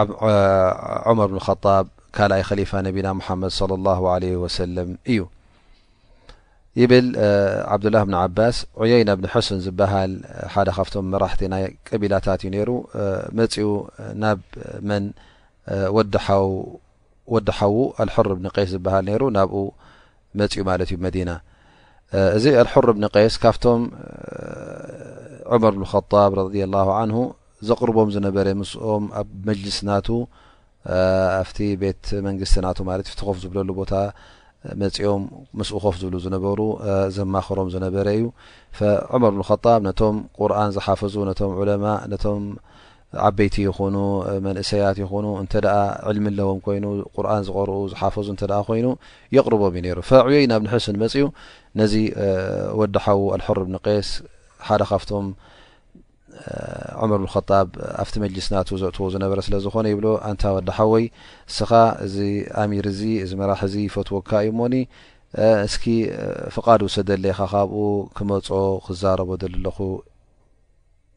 ኣብ ዑመር ብን ኸጣብ ካልኣይ ኸሊፋ ነቢና ሙሓመድ ለ ላሁ ለ ወሰለም እዩ ይብል ዓብዱላህ ብን ዓባስ ዕየይና ብን ሕሱን ዝበሃል ሓደ ካብቶም መራሕቲ ናይ ቀቢላታት እዩ ነይሩ መፅኡ ናብ መን ወዲ ሓው ወዲ ሓዉ ኣልሑር እብኒ ቀይስ ዝበሃል ነይሩ ናብኡ መፅኡ ማለት እዩ መዲና እዚ ኣልሑር እብኒ ቀይስ ካብቶም ዑመር ብን ኸጣብ ረድ ላሁ ዓንሁ ዘቕርቦም ዝነበረ ምስኦም ኣብ መጅልስ ናቱ ኣብቲ ቤት መንግስቲ ናቱ ማለት ዩ ኮፍ ዝብለሉ ቦታ መፅኦም ምስኡ ኮፍ ዝብሉ ዝነበሩ ዘማኸሮም ዝነበረ እዩ ዑመር ብንከጣብ ነቶም ቁርን ዝሓፈዙ ነቶም ዑለማ ነቶም ዓበይቲ ይኹኑ መንእሰያት ይኹኑ እንተ ደኣ ዕልሚ ኣለዎም ኮይኑ ቁርኣን ዝቐርኡ ዝሓፈዙ እንተ ደኣ ኮይኑ የቕርቦም እዩ ነይሩ። ፈዑየይ ናብ ንሕስን መጺኡ ነዚ ወዲ ሓዉ ኣልሑር ብኒ ቄስ ሓደ ካብቶም ዑመር ብን ኸጣብ ኣብቲ መጅሊስ ናቱ ዘእትዎ ዝነበረ ስለ ዝኾነ ይብሎ ኣንታ ወዲ ሓወይ እስኻ እዚ ኣሚር እዚ እዚ መራሕ እዚ ይፈትወካ እዩ እሞኒ እስኪ ፍቓድ ውሰደለይ ኢኻ ካብኡ ክመጾ ክዛረቦ ደሊ ኣለኹ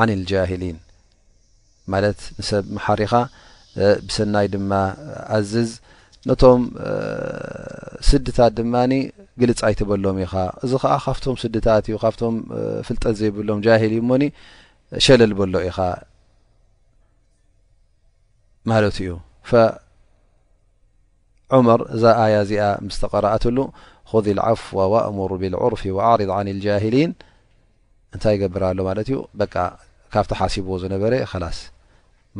ዓን ልጃሂሊን ማለት ንሰብ መሓር ኢኻ ብሰናይ ድማ ኣዝዝ ነቶም ስድታት ድማ ግልፅ ኣይትበሎም ኢኻ እዚ ከዓ ካብቶም ስድታት እዩ ካብቶም ፍልጠት ዘይብሎም ጃሂል እዩ እሞኒ ሸለል በሎ ኢኻ ማለት እዩ ዑመር እዛ ኣያ እዚኣ ምስ ተቐረኣትሉ ኹዚ ልዓፍወ ወእሙር ብልዑርፊ ወኣዕሪድ ዓን ልጃሂሊን እንታይ ይገብር ኣሎ ማለት እዩ በቃ ካብቲ ሓሲብዎ ዝነበረ ኸላስ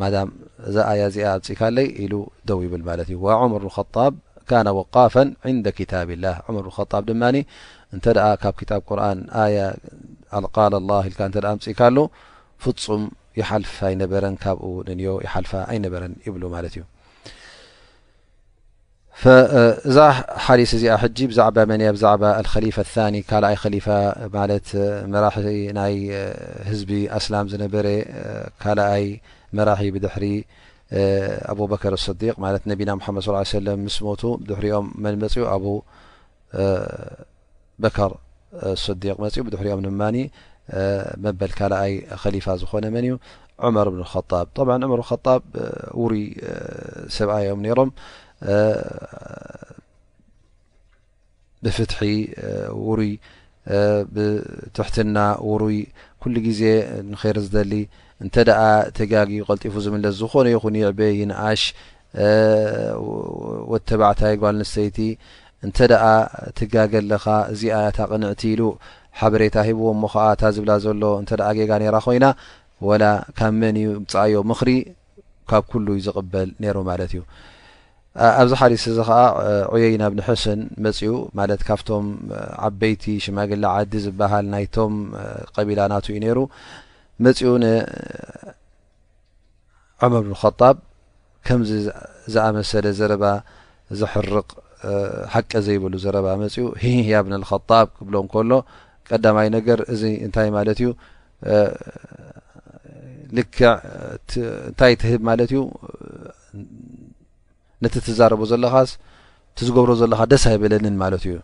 ማዳም እዛ ኣያ እዚኣ ኣብፂካለይ ኢሉ ደው ይብል ማለት እዩ ወዑመር ኑከጣብ ካነ ወቃፋ ዕንደ ክታብ ላ ዑመር ጣብ ድማ እንተ ካብ ክታብ ቁርን ኣያ ኣልቃል ላ ኢልካ እተ ኣምፅእካ ኣሉ ፍፁም ይሓልፍ ኣይነበረን ካብኡ ንንዮ ይሓልፋ ኣይነበረን ይብሉ ማለት እዩ እዛ ሓዲስ እዚኣ ሕጂ ብዛዕባ መን እያ ብዛዕባ ኣልከሊፋ ታኒ ካልኣይ ከሊፋ ማለት መራሒ ናይ ህዝቢ ኣስላም ዝነበረ ካልኣይ መራሒ ብድሕሪ ኣቡበከር ስዲቅ ማለት ነቢና ሓመድ ስ ሰለም ምስ ሞቱ ድሕሪኦም መን መፅኡ ኣብ ኣበከር ኣስዲቅ መፅኡ ብድሕሪኦም ድማ መበል ካልኣይ ከሊፋ ዝኾነ መን እዩ ዑመር እብን ኸጣብ ጠብዓ ዑመር ኸጣብ ውሩይ ሰብኣይ እዮም ነይሮም ብፍትሒ ውሩይ ብትሕትና ውሩይ ኩሉ ግዜ ንኸይር ዝደሊ እንተ ደኣ ተጋጊ ቀልጢፉ ዝምለስ ዝኾነ ይኹን ይዕበ ይንኣሽ ወድ ተባዕታይ ጓል ኣንስተይቲ እንተ ደኣ ትጋገ ኣለኻ እዚኣ እያ እታ ቅንዕቲ ኢሉ ሓበሬታ ሂብዎ እሞ ኸኣ እታ ዝብላ ዘሎ እንተ ደኣ ጌጋ ነይራ ኮይና ወላ ካብ መን እዩ ምጻኣዮ ምኽሪ ካብ ኩሉ እዩ ዝቕበል ነይሩ ማለት እዩ ኣብዚ ሓዲስ እዚ ከዓ ዑየይና ብኒ ሕስን መፅኡ ማለት ካብቶም ዓበይቲ ሽማግላ ዓዲ ዝበሃል ናይቶም ቀቢላ ናቱ እዩ ነይሩ መፅኡ ዑመር ብን ኸጣብ ከምዚ ዝኣመሰለ ዘረባ ዘሕርቕ ሓቂ ዘይብሉ ዘረባ መፅኡ ሂህ ያ ብን ኸጣብ ክብሎ ከሎ ቀዳማይ ነገር እዚ እንታይ ማለት እዩ ልክዕ እንታይ ትህብ ማለት እዩ ነቲ ትዛረቦ ዘለኻስ እቲ ዝገብሮ ዘለኻ ደስ ኣይበለንን ማለት እዩ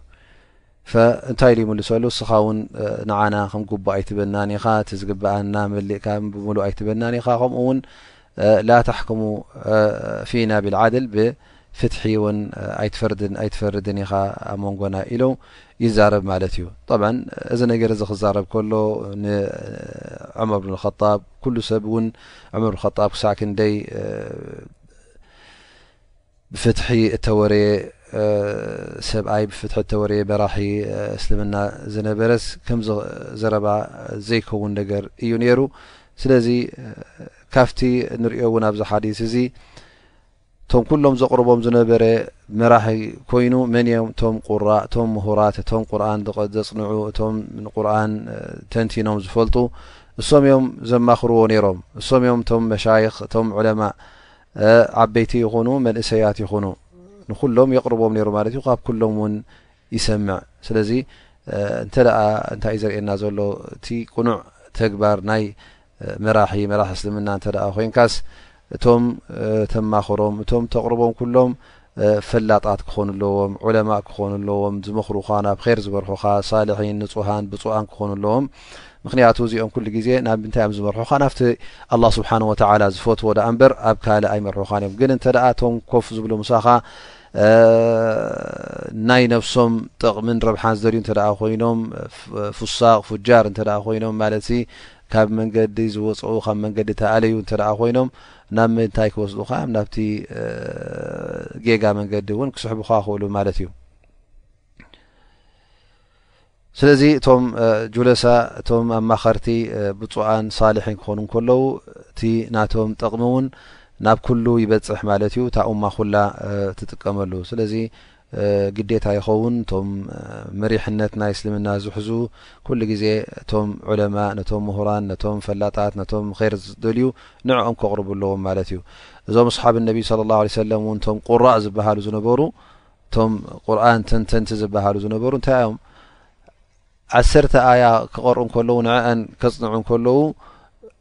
እንታይ ኢሉ ይምልሰሉ እስኻ እውን ንዓና ከም ጉቡ ኣይትበናን ኢኻ እቲ ዝግበኣና መሊእካ ብምሉእ ኣይትበናን ኢኻ ከምኡ እውን ላ ታሕክሙ ፊና ብልዓድል ብፍትሒ እውን ኣይትፈርድን ኣይትፈርድን ኢኻ ኣብ መንጎና ኢሉ ይዛረብ ማለት እዩ ጠብ እዚ ነገር እዚ ክዛረብ ከሎ ንዑመር ብንከጣብ ኩሉ ሰብ እውን ዑመር ብከጣብ ክሳዕ ክንደይ ብፍትሒ እተወረየ ሰብኣይ ብፍትሒ እተወረየ መራሒ እስልምና ዝነበረስ ከምዚ ዘረባ ዘይከውን ነገር እዩ ነይሩ ስለዚ ካብቲ ንሪኦ እውን ኣብዚ ሓዲስ እዚ እቶም ኩሎም ዘቕርቦም ዝነበረ መራሒ ኮይኑ መን እዮም እቶም ቁራ እቶም ምሁራት እቶም ቁርን ዘፅንዑ እቶም ንቁርን ተንቲኖም ዝፈልጡ እሶም እዮም ዘማኽርዎ ነይሮም እሶም እዮም እቶም መሻይኽ እቶም ዑለማእ ዓበይቲ ይኹኑ መንእሰያት ይኹኑ ንኹሎም የቕርቦም ነይሩ ማለት እዩ ካብ ኩሎም እውን ይሰምዕ ስለዚ እንተ እንታይ እዩ ዘርእየና ዘሎ እቲ ቅኑዕ ተግባር ናይ መራሒ መራሒ እስልምና እንተ ኮይንካስ እቶም ተማኽሮም እቶም ተቕርቦም ኩሎም ፈላጣት ክኾኑ ኣለዎም፣ ዑለማእ ክኾኑ ኣለዎም፣ ዝመኽሩኻ ናብ ኼር ዝበርሑኻ፣ ሳልሒን፣ ንጹሃን፣ ብጹኣን ክኾኑ ኣለዎም። ምኽንያቱ እዚኦም ኩሉ ግዜ ናብ ምንታይ እዮም ዝመርሑኻ? ናብቲ ኣላህ ስብሓነሁ ወተዓላ ዝፈትዎ ደኣ እምበር ኣብ ካልእ ኣይመርሑኻን እዮም። ግን እንተ ደኣ እቶም ኮፍ ዝብሉ ምሳኻ ናይ ነብሶም ጥቕምን ረብሓን ዝደልዩ እንተ ደኣ ኮይኖም ፉሳቅ ፉጃር እንተ ደኣ ኮይኖም ማለትሲ ካብ መንገዲ ዝወጽኡ ካብ መንገዲ ተኣለዩ እንተ ደኣ ኮይኖም ናብ ምንታይ ክወስዱኻ ናብቲ ጌጋ መንገዲ እውን ክስሕቡኻ ይኽእሉ ማለት እዩ ስለዚ እቶም ጁለሳ እቶም ኣማኸርቲ ብፁኣን ሳልሒን ክኾኑ ከለዉ እቲ ናቶም ጠቕሚ እውን ናብ ኩሉ ይበፅሕ ማለት እዩ እታ ኡማ ኩላ ትጥቀመሉ ስለዚ ግዴታ ይኸውን እቶም መሪሕነት ናይ እስልምና ዝሕዙ ኩሉ ግዜ እቶም ዑለማእ ነቶም ምሁራን ነቶም ፈላጣት ነቶም ር ዝደልዩ ንዕኦም ከቕርቡ ኣለዎም ማለት እዩ እዞም ኣስሓብ ነቢ ለ ላ ለ ሰለም እውን እቶም ቁራእ ዝበሃሉ ዝነበሩ እቶም ቁርን ተንተንቲ ዝበሃሉ ዝነበሩ እንታይ እዮም ዓሰርተ ኣያ ክቐርኡ ከለዉ ንዕአን ከፅንዑ ከለዉ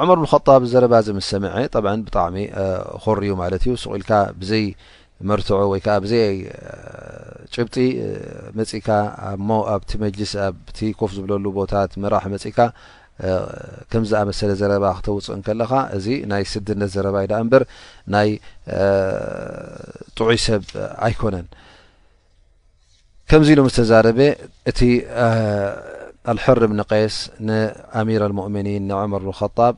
ዑመር ብን ኸጣብ ዘረባ እዚ ምስ ሰምዐ ጠብዐ ብጣዕሚ ኾርዩ ማለት እዩ ሱቕ ኢልካ ብዘይ መርትዖ ወይ ከዓ ብዘይ ጭብጢ መፂእካ እሞ ኣብቲ መጅሊስ ኣብቲ ኮፍ ዝብለሉ ቦታት መራሒ መፂእካ ከም ዝኣመሰለ ዘረባ ክተውፅእ ከለኻ እዚ ናይ ስድነት ዘረባ ዩ ዳኣ እምበር ናይ ጥዑይ ሰብ ኣይኮነን ከምዚ ኢሉ ምስ ተዛረበ እቲ ኣልሑር እብኒ ቀይስ ንኣሚር ኣልሙእምኒን ንዑመር ብልኸጣብ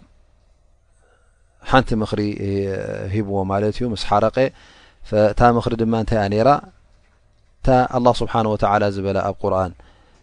ሓንቲ ምክሪ ሂብዎ ማለት እዩ ምስ ሓረቀ እታ ምክሪ ድማ እንታይ እያ ነይራ እታ ኣላ ስብሓን ወተዓላ ዝበላ ኣብ ቁርን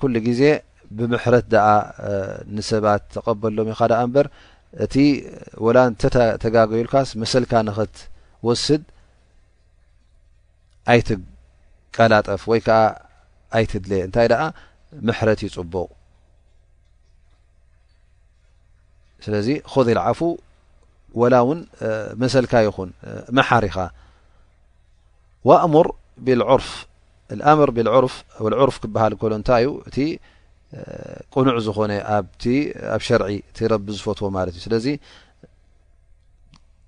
ኩሉ ግዜ ብምሕረት ደኣ ንሰባት ተቐበሎም ኢኻ ደኣ እምበር እቲ ወላ እንተ ተጋገዩልካስ መሰልካ ንኽትወስድ ኣይትቀላጠፍ ወይ ከዓ ኣይትድለ እንታይ ደኣ ምሕረት እዩ ፅቡቕ ስለዚ ኹዚ ልዓፉ ወላ እውን መሰልካ ይኹን መሓር ኢኻ ወእሙር ብልዑርፍ ኣልኣምር ቢልዑርፍ ወልዑርፍ ክበሃል ከሎ እንታይ እዩ እቲ ቅኑዕ ዝኾነ ኣብቲ ኣብ ሸርዒ እቲ ረቢ ዝፈትዎ ማለት እዩ ስለዚ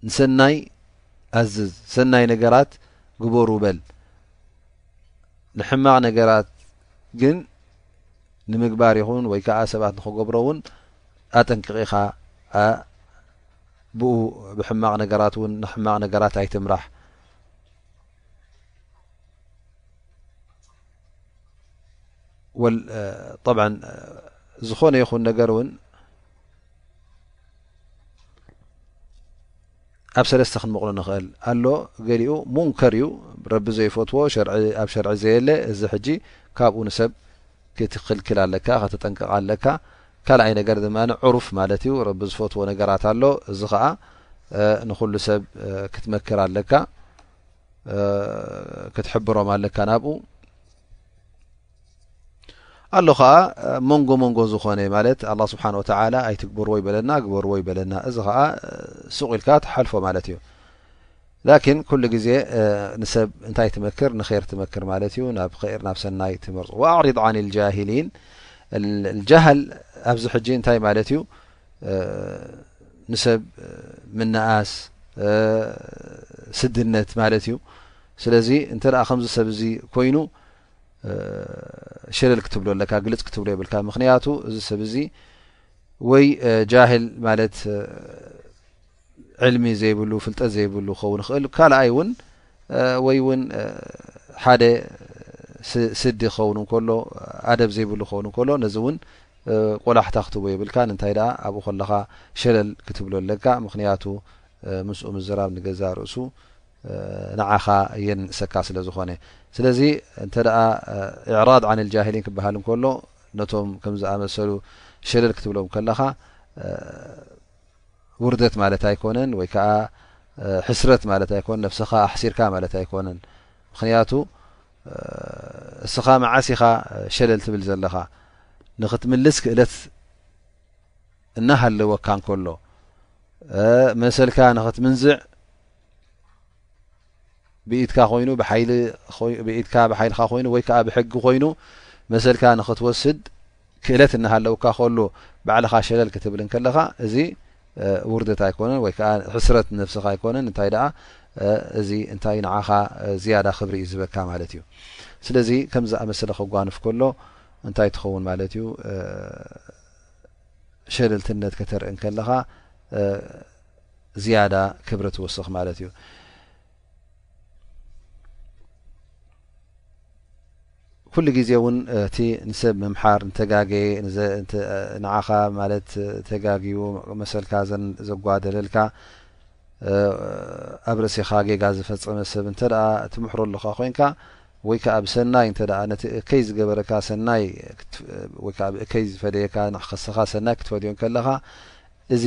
ንሰናይ ኣዝዝ ሰናይ ነገራት ግበሩ በል ንሕማቕ ነገራት ግን ንምግባር ይኹን ወይ ከዓ ሰባት ንክገብሮ እውን ኣጠንቅቂኻ ብኡ ብሕማቕ ነገራት እውን ንሕማቕ ነገራት ኣይትምራሕ ዝኾነ ይኹን ነገር ውን ኣብ ሰለስተ ክንመቕሎ ንኽእል ኣሎ ገሊኡ ሙንከር እዩ ረቢ ዘይፈትዎ ኣብ ሸርዒ ዘየለ እዚ ሕጂ ካብኡ ንሰብ ክትክልክል ኣለካ ከተጠንቀቕ ኣለካ ካልኣይ ነገር ድማ ዑሩፍ ማለት እዩ ረቢ ዝፈትዎ ነገራት ኣሎ እዚ ከዓ ንኩሉ ሰብ ክትመክር ኣለካ ክትሕብሮም ኣለካ ናብኡ ኣሎ ከዓ መንጎ መንጎ ዝኾነ ማለት ኣላ ስብሓን ወተላ ኣይትግበርዎ ይበለና ግበርዎ ይበለና እዚ ከዓ ሱቅ ኢልካ ትሓልፎ ማለት እዩ ላኪን ኩሉ ግዜ ንሰብ እንታይ ትመክር ንር ትመክር ማለት እዩ ናብ ር ናብ ሰናይ ትመርፁ ወኣዕሪድ ዓን ልጃሂሊን ጃሃል ኣብዚ ሕጂ እንታይ ማለት እዩ ንሰብ ምነኣስ ስድነት ማለት እዩ ስለዚ እንተ ከምዚ ሰብ እዚ ኮይኑ ሽልል ክትብሎ ኣለካ ግልፅ ክትብሎ የብልካ ምክንያቱ እዚ ሰብ እዚ ወይ ጃህል ማለት ዕልሚ ዘይብሉ ፍልጠት ዘይብሉ ክኸውን ይኽእል ካልኣይ እውን ወይ እውን ሓደ ስዲ ክኸውን ከሎ ኣደብ ዘይብሉ ክኸውን ከሎ ነዚ እውን ቆላሕታ ክትቦ የብልካ እንታይ ደኣ ኣብኡ ከለኻ ሸለል ክትብሎ ኣለካ ምክንያቱ ምስኡ ምዝራብ ንገዛ ርእሱ ንዓኻ የንእሰካ ስለ ዝኾነ ስለዚ እንተ ኢዕራድ ዓን ልጃሂሊን ክበሃል እንከሎ ነቶም ከም ዝኣመሰሉ ሸለል ክትብሎም ከለኻ ውርደት ማለት ኣይኮነን ወይ ከዓ ሕስረት ማለት ኣይኮነን ነብስኻ ኣሕሲርካ ማለት ኣይኮነን ምክንያቱ እስኻ መዓስ ኢኻ ሸለል ትብል ዘለኻ ንክትምልስ ክእለት እናሃለወካ እንከሎ መሰልካ ንክትምንዝዕ ብኢድካ ኮይኑ ብሓይሊ ብኢድካ ብሓይልካ ኮይኑ ወይ ከዓ ብሕጊ ኮይኑ መሰልካ ንክትወስድ ክእለት እናሃለውካ ከሉ ባዕልኻ ሸለል ክትብል እንከለኻ እዚ ውርደት ኣይኮነን ወይ ከዓ ሕስረት ነብስኻ ኣይኮነን እንታይ ደኣ እዚ እንታይ ንዓኻ ዝያዳ ክብሪ እዩ ዝበካ ማለት እዩ ስለዚ ከምዝኣመሰለ ከጓንፍ ከሎ እንታይ ትኸውን ማለት እዩ ሸለልትነት ከተርኢ እንከለኻ ዝያዳ ክብሪ ትውስኽ ማለት እዩ። ኩሉ ግዜ እውን እቲ ንሰብ ምምሓር ንተጋገ ንዓኻ ማለት ተጋግዩ መሰልካ ዘጓደለልካ ኣብ ርእሲኻ ጌጋ ዝፈፀመ ሰብ እንተ ትምሕሮ ኣለካ ኮይንካ ወይ ከዓ ብሰናይ እተ ነቲ እከይ ዝገበረካ ሰናይ ወይከዓ ብእከይ ዝፈደየካ ንኸሰኻ ሰናይ ክትፈድዮ ከለኻ እዚ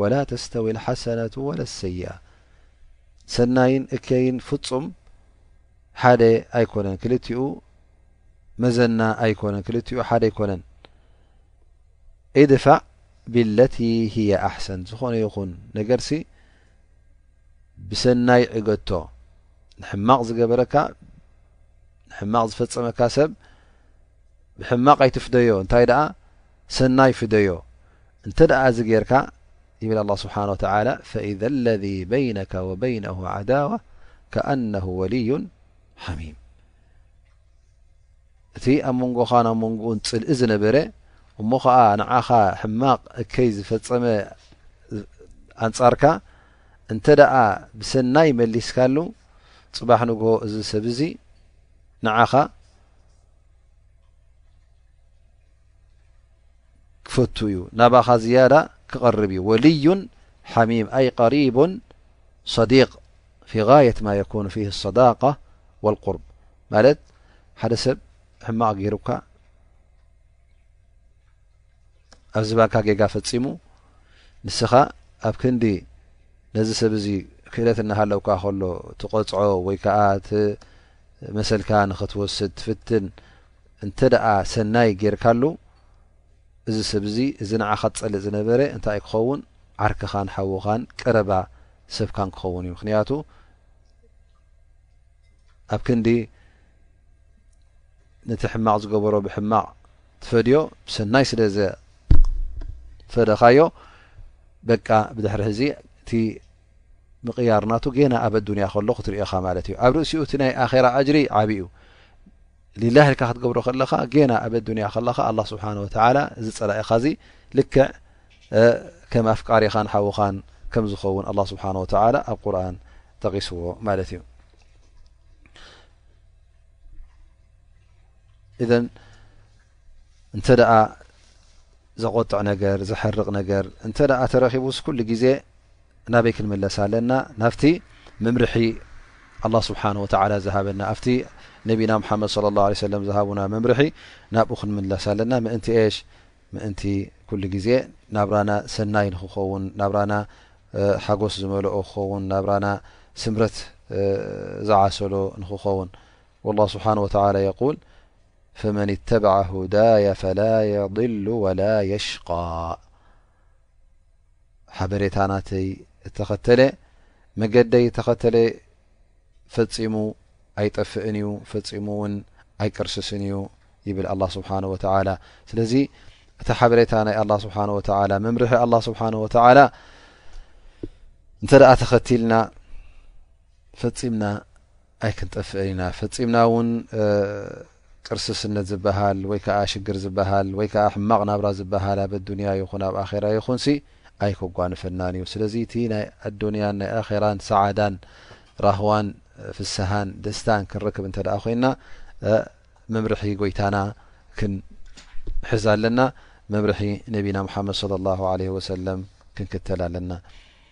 ወላ ተስተዊ ልሓሰነቱ ወላ ሰይኣ ሰናይን እከይን ፍፁም ሓደ ኣይኮነን ክልቲኡ መዘና ኣይኮነን ክልቲኡ ሓደ ኣይኮነን ኢድፋዕ ብለቲ ህየ ኣሕሰን ዝኾነ ይኹን ነገርሲ ብሰናይ ዕገቶ ንሕማቕ ዝገበረካ ንሕማቕ ዝፈፀመካ ሰብ ብሕማቕ ኣይትፍደዮ እንታይ ደኣ ሰናይ ፍደዮ እንተ እዚ ጌርካ ይብል ኣላ ስብሓን ወተላ ፈኢዘ ለذ በይነካ ወበይነሁ ዓዳዋ ከኣነሁ ወልዩን ሓሚም እቲ ኣብ መንጎኻን ኣብ መንጎኡን ፅልኢ ዝነበረ እሞ ከዓ ንዓኻ ሕማቕ እከይ ዝፈፀመ ኣንፃርካ እንተ ደኣ ብሰናይ መሊስካሉ ፅባሕ ንግሆ እዚ ሰብ እዚ ንዓኻ ክፈቱ እዩ ናባኻ ዝያዳ ክቐርብ እዩ ወልዩን ሓሚም ኣይ ቀሪቡን ሰዲቅ ፊ غየት ማ የኩኑ ፊ ሰዳቃ ወልቁርብ ማለት ሓደ ሰብ ሕማቕ ገይሩካ ኣብ ዝባንካ ጌጋ ፈፂሙ ንስኻ ኣብ ክንዲ ነዚ ሰብ እዚ ክእለት እናሃለውካ ከሎ ትቐፅዖ ወይ ከዓ መሰልካ ንክትወስድ ትፍትን እንተ ደኣ ሰናይ ጌርካሉ እዚ ሰብ እዚ እዚ ንዓኻ ዝጸልእ ዝነበረ እንታይ እዩ ክኸውን ዓርክኻን ሓውኻን ቀረባ ሰብካን ክኸውን እዩ ምክንያቱ ኣብ ክንዲ ነቲ ሕማቕ ዝገበሮ ብሕማቕ ትፈድዮ ብሰናይ ስለ ዘፈደኻዮ በቃ ብድሕሪ ሕዚ እቲ ምቕያር ናቱ ገና ኣብ ኣዱንያ ከሎ ክትርእኻ ማለት እዩ ኣብ ርእሲኡ እቲ ናይ ኣኼራ ኣጅሪ ዓብዩ ሊላህ ኢልካ ክትገብሮ ከለኻ ጌና ኣብ ኣዱንያ ከለኻ ኣላ ስብሓን ወተላ እዚ ፀላኢኻ እዚ ልክዕ ከም ኣፍቃሪኻን ሓዉኻን ከም ዝኸውን ኣላ ስብሓን ወተላ ኣብ ቁርን ጠቂስዎ ማለት እዩ እዘን እንተ ደኣ ዘቆጥዕ ነገር ዘሐርቕ ነገር እንተ ደኣ ተረኪቡስ ኩሉ ግዜ ናበይ ክንምለስ ኣለና ናብቲ መምርሒ ኣላ ስብሓን ወተላ ዝሃበና ኣብቲ ነቢና ሙሓመድ ለ ላ ለ ሰለም ዝሃቡና መምርሒ ናብኡ ክንምለስ ኣለና ምእንቲ ኤሽ ምእንቲ ኩሉ ግዜ ናብራና ሰናይ ንክኸውን ናብራና ሓጎስ ዝመልኦ ክኸውን ናብራና ስምረት ዝዓሰሎ ንክኸውን ላ ስብሓን ወተላ የቁል ፈመን ተበዓ ሁዳያ ፈላ የضሉ ወላ የሽቃ ሓበሬታ ናተይ እተኸተለ መገደይ እተኸተለ ፈጺሙ ኣይጠፍእን እዩ ፈጺሙ እውን ኣይቅርስስን እዩ ይብል ኣላ ስብሓን ወተዓላ ስለዚ እቲ ሓበሬታ ናይ ኣላ ስብሓን ወተዓላ መምርሒ ኣላ ስብሓን ወተዓላ እንተ ደኣ ተኸቲልና ፈጺምና ኣይክንጠፍእን ኢና ፈጺምና እውን ቅርሲ ስነት ዝበሃል ወይ ከዓ ሽግር ዝበሃል ወይ ከዓ ሕማቕ ናብራ ዝበሃል ኣብ ኣዱንያ ይኹን ኣብ ኣኼራ ይኹንሲ ኣይከጓንፈናን እዩ ስለዚ እቲ ናይ ኣዱንያን ናይ ኣኼራን ሰዓዳን ራህዋን ፍስሃን ደስታን ክንረክብ እንተ ደኣ ኮይንና መምርሒ ጎይታና ክንሕዝ ኣለና መምርሒ ነቢና ሙሓመድ ለ ላሁ ለ ወሰለም ክንክተል ኣለና